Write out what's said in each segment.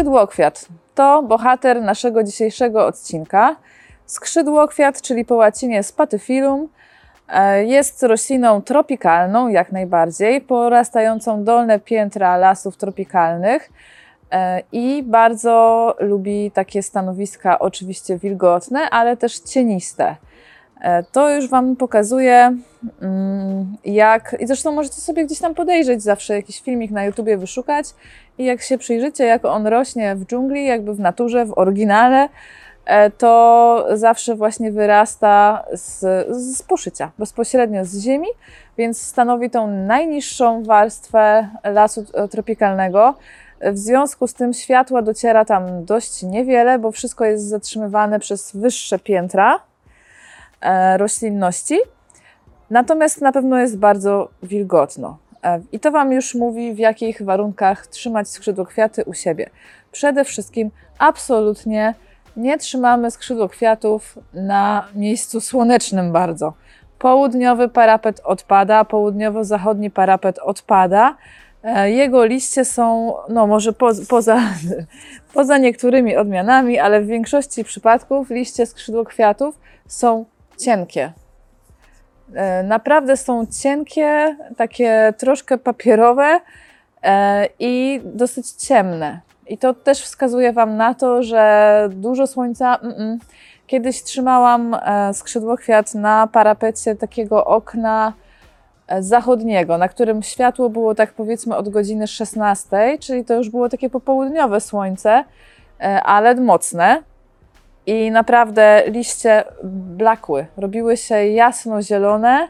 Skrzydłokwiat to bohater naszego dzisiejszego odcinka. Skrzydłokwiat, czyli po łacinie spatyfilum, e, jest rośliną tropikalną jak najbardziej, porastającą dolne piętra lasów tropikalnych e, i bardzo lubi takie stanowiska oczywiście wilgotne, ale też cieniste. E, To już Wam pokazuję, mm, jak. I zresztą możecie sobie gdzieś tam podejrzeć, zawsze jakiś filmik na YouTubie wyszukać. I jak się przyjrzycie, jak on rośnie w dżungli, jakby w naturze, w oryginale, e, to zawsze właśnie wyrasta z, z poszycia, bezpośrednio z ziemi, więc stanowi tą najniższą warstwę lasu e, tropikalnego. W związku z tym światła dociera tam dość niewiele, bo wszystko jest zatrzymywane przez wyższe piętra e, roślinności. Natomiast na pewno jest bardzo wilgotno. I to Wam już mówi, w jakich warunkach trzymać skrzydłokwiaty u siebie. Przede wszystkim absolutnie nie trzymamy skrzydłokwiatów na miejscu słonecznym bardzo. Południowy parapet odpada, południowo-zachodni parapet odpada. Jego liście są, no może po, poza, poza niektórymi odmianami, ale w większości przypadków liście skrzydłokwiatów są cienkie. E, Naprawdę są cienkie, takie troszkę papierowe e, i dosyć ciemne. I to też wskazuje Wam na to, że dużo słońca. Mm-mm. Kiedyś trzymałam e, skrzydłokwiat na parapecie takiego okna zachodniego, na którym światło było tak powiedzmy od godziny 16, czyli to już było takie popołudniowe słońce, ale mocne. I naprawdę liście blakły, robiły się jasno-zielone,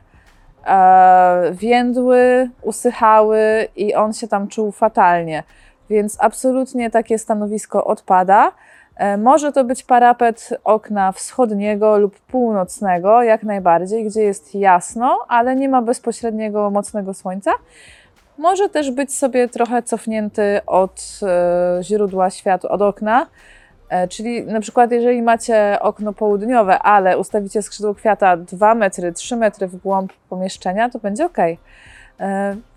e, więdły, usychały i on się tam czuł fatalnie. Więc absolutnie takie stanowisko odpada. E, Może to być parapet okna wschodniego lub północnego, jak najbardziej, gdzie jest jasno, ale nie ma bezpośredniego mocnego słońca. Może też być sobie trochę cofnięty od e, źródła światła, od okna. E, Czyli na przykład, jeżeli macie okno południowe, ale ustawicie skrzydło kwiata 2 metry, 3 metry w głąb pomieszczenia, to będzie ok.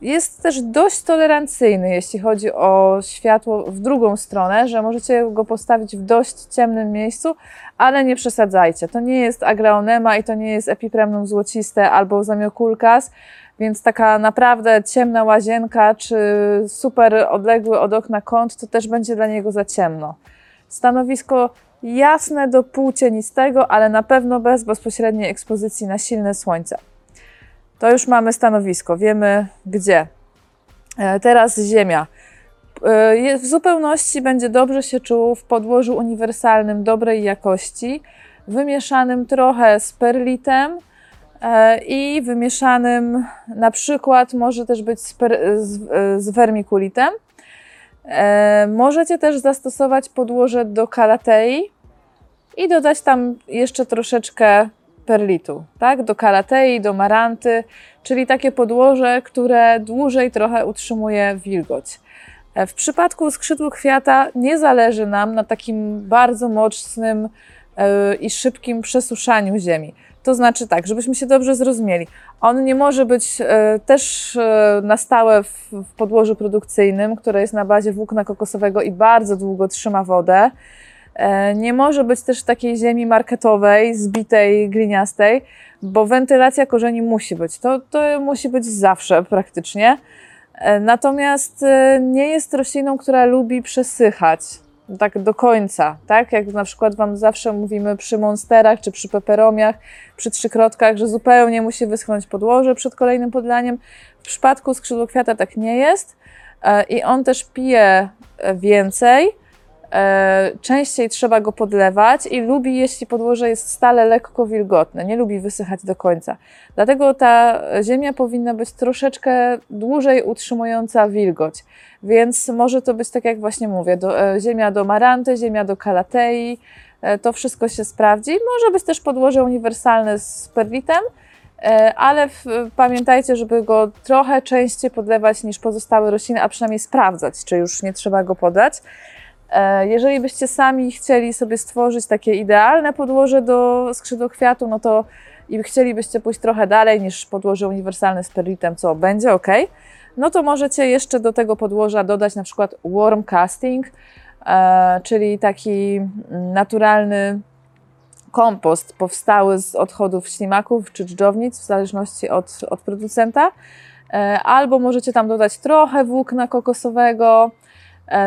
Jest też dość tolerancyjny, jeśli chodzi o światło w drugą stronę, że możecie go postawić w dość ciemnym miejscu, ale nie przesadzajcie. To nie jest agraonema i to nie jest epipremnum złociste albo zamiokulkas, więc taka naprawdę ciemna łazienka czy super odległy od okna kąt, to też będzie dla niego za ciemno. Stanowisko jasne do półcienistego, ale na pewno bez bezpośredniej ekspozycji na silne słońce. To już mamy stanowisko, wiemy gdzie. E, Teraz ziemia. E, W zupełności będzie dobrze się czuł w podłożu uniwersalnym dobrej jakości, wymieszanym trochę z perlitem e, i wymieszanym na przykład może też być z, z, z wermikulitem. E, Możecie też zastosować podłoże do kalatei i dodać tam jeszcze troszeczkę perlitu, tak? Do kalatei, do maranty, czyli takie podłoże, które dłużej trochę utrzymuje wilgoć. E, W przypadku skrzydła kwiata nie zależy nam na takim bardzo mocnym e, i szybkim przesuszaniu ziemi. To znaczy tak, żebyśmy się dobrze zrozumieli. On nie może być e, też e, na stałe w, podłożu produkcyjnym, które jest na bazie włókna kokosowego i bardzo długo trzyma wodę. E, Nie może być też takiej ziemi marketowej, zbitej, gliniastej, bo wentylacja korzeni musi być. To, to musi być zawsze praktycznie. Natomiast nie jest rośliną, która lubi przesychać tak do końca, tak? Jak na przykład Wam zawsze mówimy przy monsterach czy przy peperomiach, przy trzykrotkach, że zupełnie musi wyschnąć podłoże przed kolejnym podlaniem. W przypadku skrzydłokwiata tak nie jest e, i on też pije e, więcej, częściej trzeba go podlewać i lubi, jeśli podłoże jest stale lekko wilgotne, nie lubi wysychać do końca. Dlatego ta ziemia powinna być troszeczkę dłużej utrzymująca wilgoć. Więc może to być tak, jak właśnie mówię, do, e, ziemia do maranty, ziemia do kalatei, e, to wszystko się sprawdzi. Może być też podłoże uniwersalne z perlitem, e, ale w, pamiętajcie, żeby go trochę częściej podlewać niż pozostałe rośliny, a przynajmniej sprawdzać, czy już nie trzeba go podać. E, Jeżeli byście sami chcieli sobie stworzyć takie idealne podłoże do skrzydłokwiatu, no to i chcielibyście pójść trochę dalej niż podłoże uniwersalne z perlitem, co będzie ok, no to możecie jeszcze do tego podłoża dodać na przykład worm casting, e, czyli taki naturalny kompost powstały z odchodów ślimaków czy dżdżownic, w zależności od, od producenta. E, Albo możecie tam dodać trochę włókna kokosowego,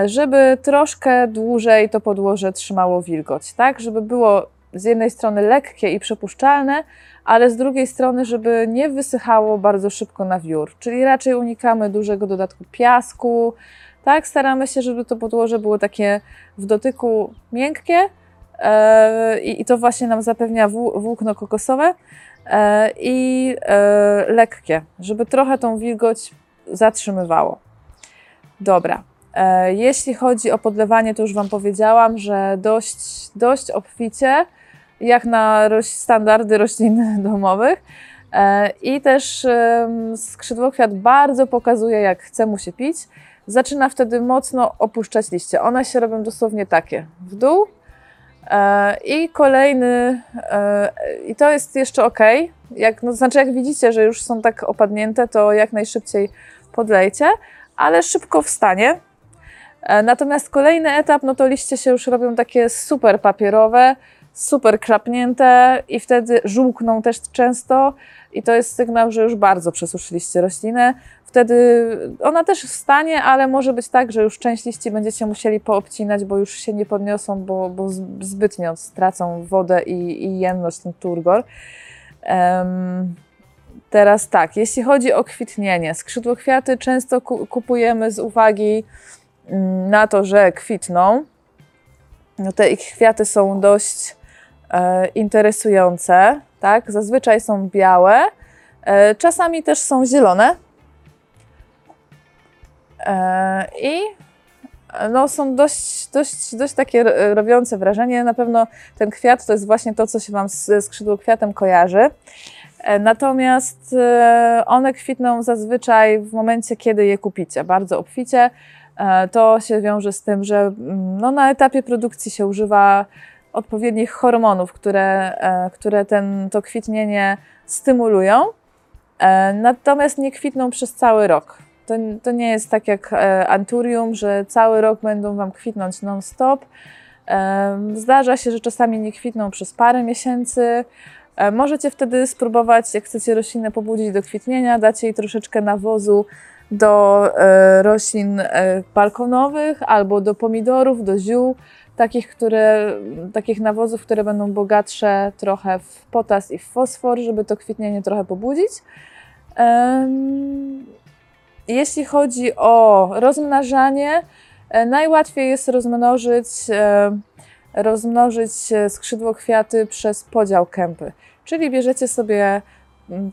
żeby troszkę dłużej to podłoże trzymało wilgoć, tak? Żeby było z jednej strony lekkie i przepuszczalne, ale z drugiej strony, żeby nie wysychało bardzo szybko na wiór. Czyli raczej unikamy dużego dodatku piasku, tak? Staramy się, żeby to podłoże było takie w dotyku miękkie e, i, to właśnie nam zapewnia włó- włókno kokosowe e, i e, lekkie, żeby trochę tą wilgoć zatrzymywało. Dobra. E, Jeśli chodzi o podlewanie, to już Wam powiedziałam, że dość, dość obficie, jak na standardy roślin domowych. E, I też skrzydłokwiat bardzo pokazuje, jak chce mu się pić. Zaczyna wtedy mocno opuszczać liście. One się robią dosłownie takie w dół. E, I kolejny, i to jest jeszcze ok. Jak, no, to znaczy, jak widzicie, że już są tak opadnięte, to jak najszybciej podlejcie, ale szybko wstanie. E, Natomiast kolejny etap, no to liście się już robią takie super papierowe, super krapnięte i wtedy żółkną też często i to jest sygnał, że już bardzo przesuszyliście roślinę. Wtedy ona też wstanie, ale może być tak, że już część liści będziecie musieli poobcinać, bo już się nie podniosą, bo, bo zbytnio stracą wodę i, i jemność, ten turgor. Em, teraz tak, jeśli chodzi o kwitnienie, skrzydłokwiaty często ku- kupujemy z uwagi na to, że kwitną. No te ich kwiaty są dość e, interesujące, tak? Zazwyczaj są białe, e, czasami też są zielone. E, I no, są dość, dość, dość takie robiące wrażenie. Na pewno ten kwiat to jest właśnie to, co się Wam z skrzydłokwiatem kojarzy. E, Natomiast e, one kwitną zazwyczaj w momencie, kiedy je kupicie, bardzo obficie. E, To się wiąże z tym, że mm, no, na etapie produkcji się używa odpowiednich hormonów, które, e, które ten, to kwitnienie stymulują. E, Natomiast nie kwitną przez cały rok. To, to nie jest tak jak anturium, że cały rok będą Wam kwitnąć non-stop. Zdarza się, że czasami nie kwitną przez parę miesięcy. Możecie wtedy spróbować, jak chcecie roślinę pobudzić do kwitnienia, dacie jej troszeczkę nawozu do e, roślin e, balkonowych albo do pomidorów, do ziół, takich, które, takich nawozów, które będą bogatsze trochę w potas i w fosfor, żeby to kwitnienie trochę pobudzić. Jeśli chodzi o rozmnażanie, e, najłatwiej jest rozmnożyć, rozmnożyć e, skrzydłokwiaty przez podział kępy. Czyli bierzecie sobie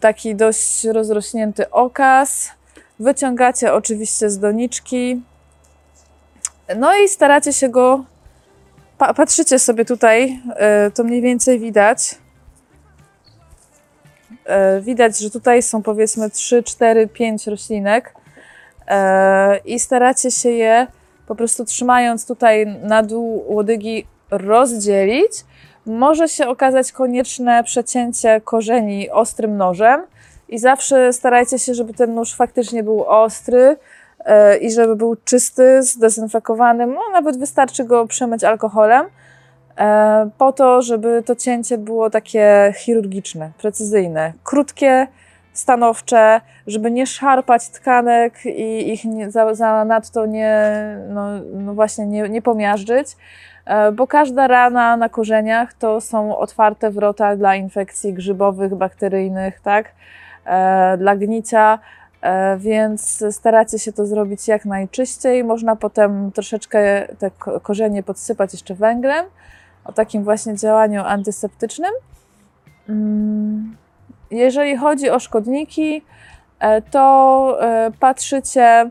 taki dość rozrośnięty okaz, wyciągacie oczywiście z doniczki, no i staracie się go, pa, patrzycie sobie tutaj, e, to mniej więcej widać. E, Widać, że tutaj są powiedzmy 3, 4, 5 roślinek e, i staracie się je po prostu trzymając tutaj na dół łodygi rozdzielić. Może się okazać konieczne przecięcie korzeni ostrym nożem i zawsze starajcie się, żeby ten nóż faktycznie był ostry e, i żeby był czysty, zdezynfekowany. No, nawet wystarczy go przemyć alkoholem e, po to, żeby to cięcie było takie chirurgiczne, precyzyjne, krótkie, stanowcze, żeby nie szarpać tkanek i ich nie, za, za nadto nie, no, no właśnie nie, nie pomiażdżyć, e, bo każda rana na korzeniach to są otwarte wrota dla infekcji grzybowych, bakteryjnych, tak, dla gnicia, e, więc staracie się to zrobić jak najczyściej. Można potem troszeczkę te ko- korzenie podsypać jeszcze węglem, o takim właśnie działaniu antyseptycznym. Mm, Jeżeli chodzi o szkodniki, e, to e, patrzycie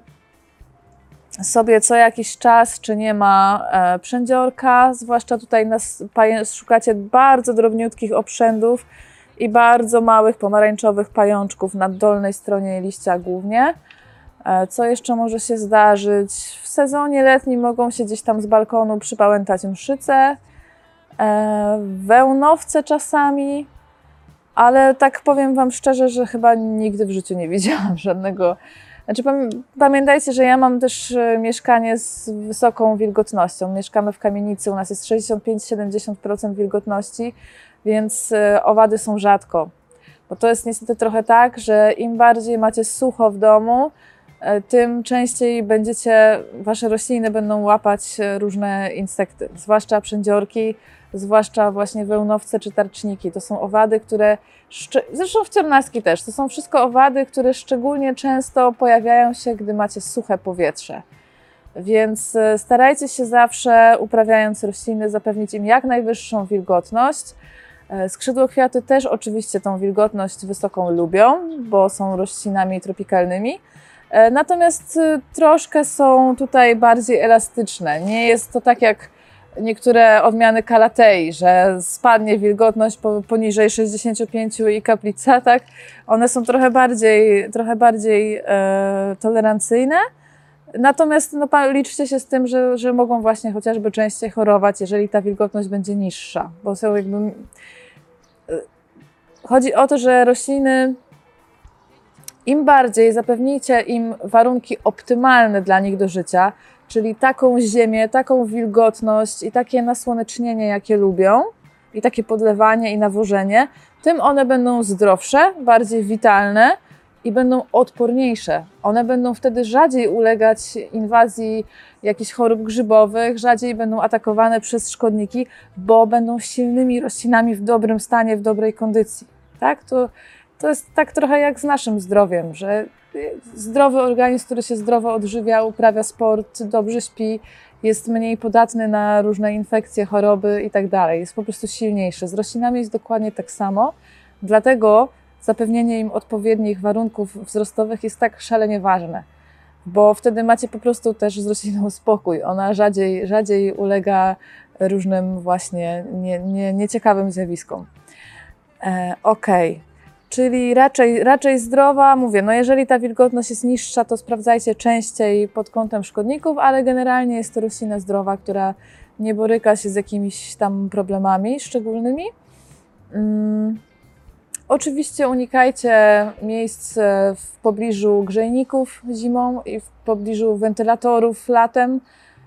sobie co jakiś czas, czy nie ma e, przędziorka, zwłaszcza tutaj nas, szukacie bardzo drobniutkich obszędów i bardzo małych pomarańczowych pajączków na dolnej stronie liścia głównie. E, Co jeszcze może się zdarzyć? W sezonie letnim mogą się gdzieś tam z balkonu przypałętać mszyce, e, wełnowce czasami, ale tak powiem Wam szczerze, że chyba nigdy w życiu nie widziałam żadnego Znaczy, pamię- pamiętajcie, że ja mam też e, mieszkanie z wysoką wilgotnością. Mieszkamy w kamienicy, u nas jest 65-70% wilgotności, więc e, owady są rzadko. Bo to jest niestety trochę tak, że im bardziej macie sucho w domu, e, tym częściej będziecie, wasze rośliny będą łapać e, różne insekty, zwłaszcza przędziorki, zwłaszcza właśnie wełnowce czy tarczniki. To są owady, które, zresztą wciornaski też, to są wszystko owady, które szczególnie często pojawiają się, gdy macie suche powietrze. Więc e, starajcie się zawsze, uprawiając rośliny, zapewnić im jak najwyższą wilgotność. E, Skrzydłokwiaty też oczywiście tą wilgotność wysoką lubią, bo są roślinami tropikalnymi. E, Natomiast e, troszkę są tutaj bardziej elastyczne. Nie jest to tak jak niektóre odmiany kalatei, że spadnie wilgotność po, poniżej 65 i kaplica, tak? One są trochę bardziej, trochę bardziej e, tolerancyjne. Natomiast no, liczcie się z tym, że, że mogą właśnie chociażby częściej chorować, jeżeli ta wilgotność będzie niższa, bo są jakby. Chodzi o to, że rośliny im bardziej zapewnicie im warunki optymalne dla nich do życia, czyli taką ziemię, taką wilgotność i takie nasłonecznienie, jakie lubią, i takie podlewanie i nawożenie, tym one będą zdrowsze, bardziej witalne i będą odporniejsze. One będą wtedy rzadziej ulegać inwazji jakichś chorób grzybowych, rzadziej będą atakowane przez szkodniki, bo będą silnymi roślinami w dobrym stanie, w dobrej kondycji. Tak? To, to jest tak trochę jak z naszym zdrowiem, że zdrowy organizm, który się zdrowo odżywia, uprawia sport, dobrze śpi, jest mniej podatny na różne infekcje, choroby i tak. Jest po prostu silniejszy. Z roślinami jest dokładnie tak samo. Dlatego zapewnienie im odpowiednich warunków wzrostowych jest tak szalenie ważne, bo wtedy macie po prostu też z rośliną spokój. Ona rzadziej, rzadziej ulega różnym właśnie nie, nie, nieciekawym zjawiskom. E, Okej. Czyli raczej, raczej zdrowa, mówię, no jeżeli ta wilgotność jest niższa, to sprawdzajcie częściej pod kątem szkodników, ale generalnie jest to roślina zdrowa, która nie boryka się z jakimiś tam problemami szczególnymi. Mm. Oczywiście unikajcie miejsc e, w pobliżu grzejników zimą i w pobliżu wentylatorów latem,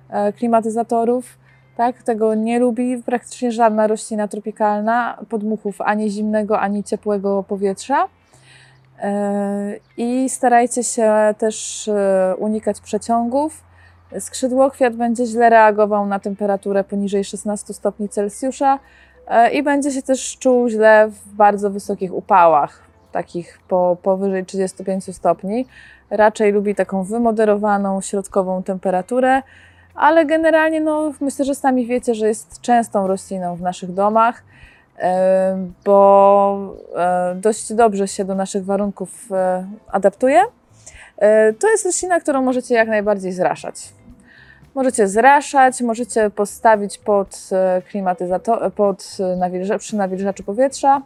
e, klimatyzatorów. Tak, tego nie lubi praktycznie żadna roślina tropikalna, podmuchów ani zimnego, ani ciepłego powietrza. E, I starajcie się też e, unikać przeciągów. Skrzydłokwiat będzie źle reagował na temperaturę poniżej 16 stopni Celsjusza e, i będzie się też czuł źle w bardzo wysokich upałach, takich po, powyżej 35 stopni. Raczej lubi taką wymoderowaną, środkową temperaturę ale generalnie no, myślę, że sami wiecie, że jest częstą rośliną w naszych domach, e, bo e, dość dobrze się do naszych warunków e, adaptuje. To jest roślina, którą możecie jak najbardziej zraszać. Możecie zraszać, możecie postawić pod klimatyzator, pod nawilża, przy nawilżaczu powietrza.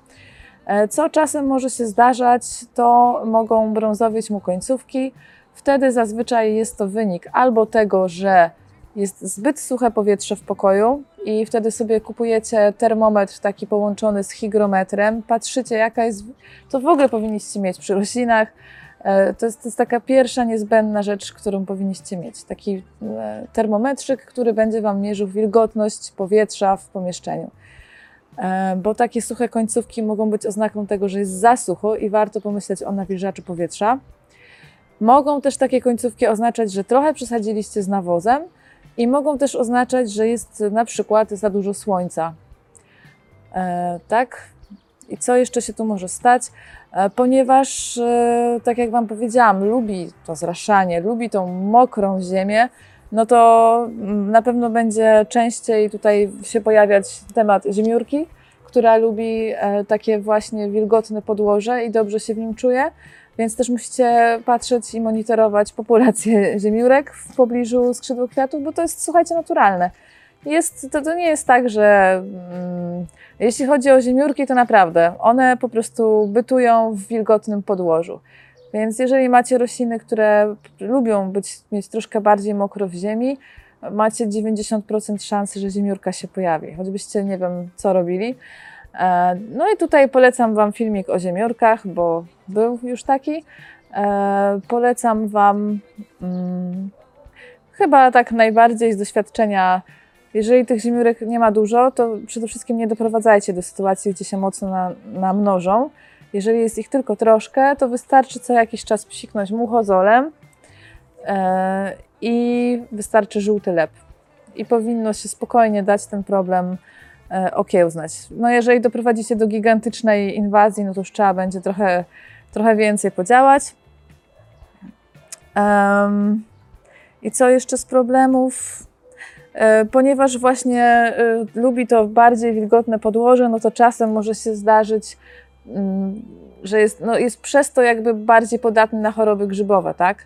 Co czasem może się zdarzać, to mogą brązowieć mu końcówki. Wtedy zazwyczaj jest to wynik albo tego, że jest zbyt suche powietrze w pokoju i wtedy sobie kupujecie termometr taki połączony z hygrometrem, patrzycie jaka jest, to w ogóle powinniście mieć przy roślinach. E, To jest, to jest taka pierwsza niezbędna rzecz, którą powinniście mieć. Taki e, termometrzyk, który będzie Wam mierzył wilgotność powietrza w pomieszczeniu. E, Bo takie suche końcówki mogą być oznaką tego, że jest za sucho i warto pomyśleć o nawilżaczu powietrza. Mogą też takie końcówki oznaczać, że trochę przesadziliście z nawozem, i mogą też oznaczać, że jest na przykład za dużo słońca. E, tak? I co jeszcze się tu może stać? E, ponieważ, e, tak jak Wam powiedziałam, lubi to zraszanie, lubi tą mokrą ziemię, no to mm, na pewno będzie częściej tutaj się pojawiać temat ziemiórki, która lubi e, takie właśnie wilgotne podłoże i dobrze się w nim czuje. Więc też musicie patrzeć i monitorować populację ziemiórek w pobliżu skrzydłokwiatów, bo to jest, słuchajcie, naturalne. Jest, to, to nie jest tak, że mm, jeśli chodzi o ziemiórki, to naprawdę one po prostu bytują w wilgotnym podłożu. Więc jeżeli macie rośliny, które lubią być, mieć troszkę bardziej mokro w ziemi, macie 90% szansy, że ziemiórka się pojawi, choćbyście nie wiem co robili. E, No i tutaj polecam Wam filmik o ziemiórkach, bo był już taki. E, polecam Wam mm, chyba tak najbardziej z doświadczenia, jeżeli tych ziemniórek nie ma dużo, to przede wszystkim nie doprowadzajcie do sytuacji, gdzie się mocno na, namnożą. Jeżeli jest ich tylko troszkę, to wystarczy co jakiś czas psiknąć muchozolem e, i wystarczy żółty lep. I powinno się spokojnie dać ten problem e, okiełznać. No jeżeli doprowadzicie do gigantycznej inwazji, no to już trzeba będzie trochę, trochę więcej podziałać. Um, I co jeszcze z problemów? E, ponieważ właśnie e, lubi to bardziej wilgotne podłoże, no to czasem może się zdarzyć, mm, że jest, no jest przez to jakby bardziej podatny na choroby grzybowe, tak?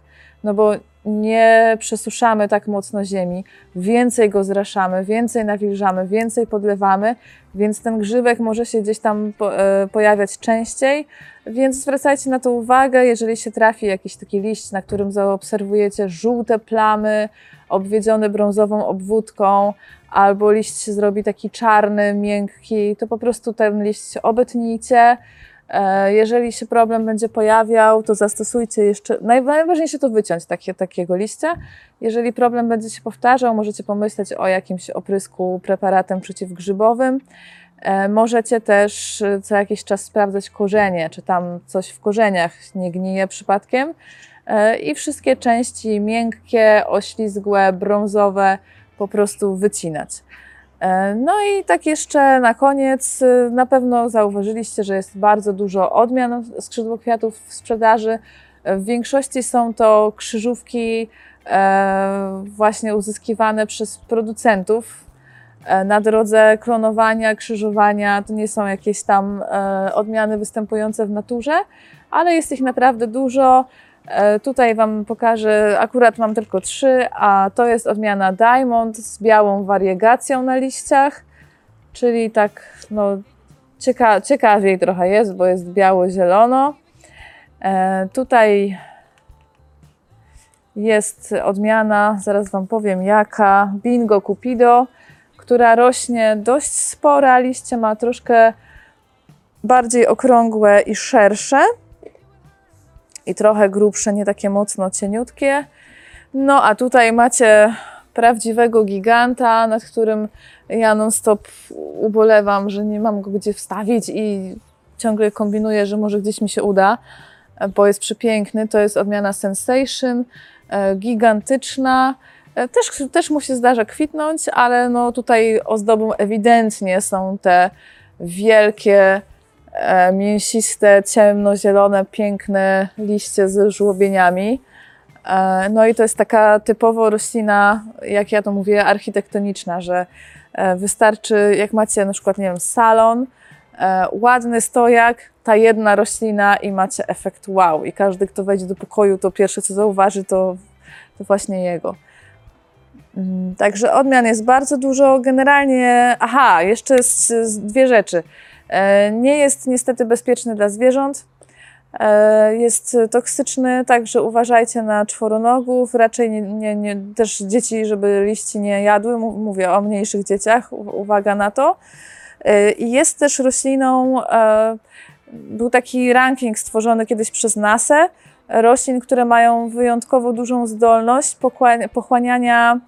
No bo nie przesuszamy tak mocno ziemi, więcej go zraszamy, więcej nawilżamy, więcej podlewamy, więc ten grzybek może się gdzieś tam e, pojawiać częściej, więc zwracajcie na to uwagę, jeżeli się trafi jakiś taki liść, na którym zaobserwujecie żółte plamy, obwiedzione brązową obwódką, albo liść się zrobi taki czarny, miękki, to po prostu ten liść obetnijcie, jeżeli się problem będzie pojawiał, to zastosujcie jeszcze, najważniejsze to wyciąć takie, takiego liścia. Jeżeli problem będzie się powtarzał, możecie pomyśleć o jakimś oprysku preparatem przeciwgrzybowym. E, możecie też e, co jakiś czas sprawdzać korzenie, czy tam coś w korzeniach nie gnije przypadkiem. I wszystkie części miękkie, oślizgłe, brązowe po prostu wycinać. E, no i tak jeszcze na koniec, y, na pewno zauważyliście, że jest bardzo dużo odmian skrzydłokwiatów w sprzedaży. E, w większości są to krzyżówki e, właśnie uzyskiwane przez producentów na drodze klonowania, krzyżowania. To nie są jakieś tam odmiany występujące w naturze, ale jest ich naprawdę dużo. E, tutaj Wam pokażę, akurat mam tylko trzy, a to jest odmiana Diamond z białą wariegacją na liściach, czyli tak no, cieka ciekawiej trochę jest, bo jest biało-zielono. E, tutaj jest odmiana, zaraz Wam powiem jaka, Bingo Cupido, która rośnie dość spora, liście ma troszkę bardziej okrągłe i szersze i trochę grubsze, nie takie mocno cieniutkie. No a tutaj macie prawdziwego giganta, nad którym ja non-stop ubolewam, że nie mam go gdzie wstawić i ciągle kombinuję, że może gdzieś mi się uda, bo jest przepiękny. To jest odmiana Sensation, e, gigantyczna. E, też, też mu się zdarza kwitnąć, ale no tutaj ozdobą ewidentnie są te wielkie mięsiste, ciemnozielone, piękne liście z żłobieniami. E, no i to jest taka typowo roślina, jak ja to mówię, architektoniczna, że e, wystarczy, jak macie na przykład, nie wiem, salon, ładny stojak, ta jedna roślina i macie efekt wow. I każdy, kto wejdzie do pokoju, to pierwsze, co zauważy, to, to właśnie jego. Mm, także odmian jest bardzo dużo. Generalnie, aha, jeszcze dwie rzeczy. E, nie jest niestety bezpieczny dla zwierząt. E, jest toksyczny, także uważajcie na czworonogów. Raczej nie, nie, nie, też dzieci, żeby liści nie jadły. Mówię o mniejszych dzieciach, uwaga na to. E, I jest też rośliną, był taki ranking stworzony kiedyś przez NASA, roślin, które mają wyjątkowo dużą zdolność pochłaniania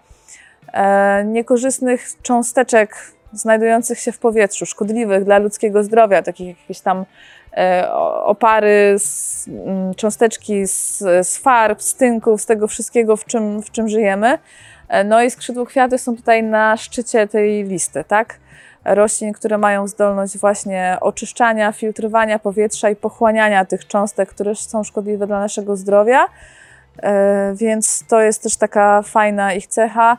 niekorzystnych cząsteczek znajdujących się w powietrzu, szkodliwych dla ludzkiego zdrowia, takich jakieś tam e, opary, z, mm, cząsteczki z, z farb, z tynków, z tego wszystkiego, w czym, w czym żyjemy. E, no i skrzydłokwiaty są tutaj na szczycie tej listy, tak? Roślin, które mają zdolność właśnie oczyszczania, filtrowania powietrza i pochłaniania tych cząstek, które są szkodliwe dla naszego zdrowia. E, więc to jest też taka fajna ich cecha.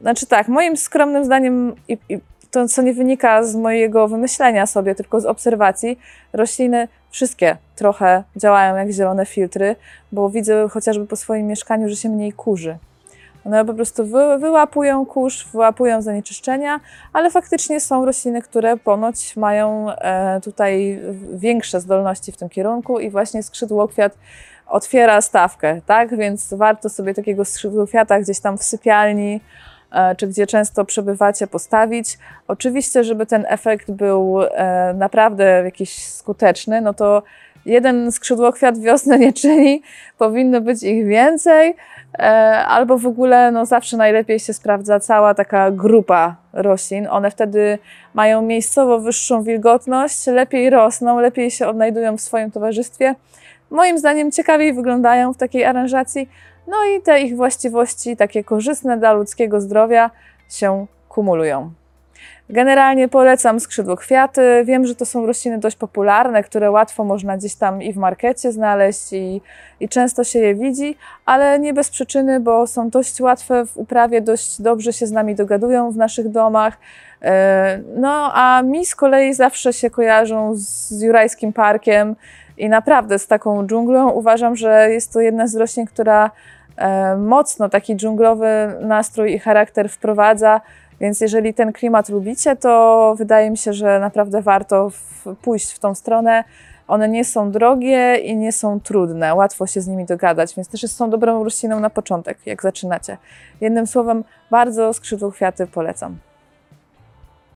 Znaczy tak, moim skromnym zdaniem i, i to, co nie wynika z mojego wymyślenia sobie, tylko z obserwacji, rośliny wszystkie trochę działają jak zielone filtry, bo widzę chociażby po swoim mieszkaniu, że się mniej kurzy. One po prostu wy, wyłapują kurz, wyłapują zanieczyszczenia, ale faktycznie są rośliny, które ponoć mają e, tutaj większe zdolności w tym kierunku i właśnie skrzydłokwiat otwiera stawkę, tak? Więc warto sobie takiego skrzydłokwiata gdzieś tam w sypialni czy gdzie często przebywacie, postawić. Oczywiście, żeby ten efekt był e, naprawdę jakiś skuteczny, no to jeden skrzydłokwiat wiosny nie czyni, powinno być ich więcej, e, albo w ogóle no, zawsze najlepiej się sprawdza cała taka grupa roślin. One wtedy mają miejscowo wyższą wilgotność, lepiej rosną, lepiej się odnajdują w swoim towarzystwie. Moim zdaniem ciekawiej wyglądają w takiej aranżacji, no i te ich właściwości, takie korzystne dla ludzkiego zdrowia, się kumulują. Generalnie polecam skrzydłokwiaty. Wiem, że to są rośliny dość popularne, które łatwo można gdzieś tam i w markecie znaleźć i, i często się je widzi, ale nie bez przyczyny, bo są dość łatwe w uprawie, dość dobrze się z nami dogadują w naszych domach. E, No a mi z kolei zawsze się kojarzą z Jurajskim Parkiem i naprawdę z taką dżunglą. Uważam, że jest to jedna z roślin, która e, mocno taki dżunglowy nastrój i charakter wprowadza. Więc jeżeli ten klimat lubicie, to wydaje mi się, że naprawdę warto pójść w tą stronę. One nie są drogie i nie są trudne, łatwo się z nimi dogadać, więc też są dobrą rośliną na początek, jak zaczynacie. Jednym słowem, bardzo skrzydłokwiaty polecam.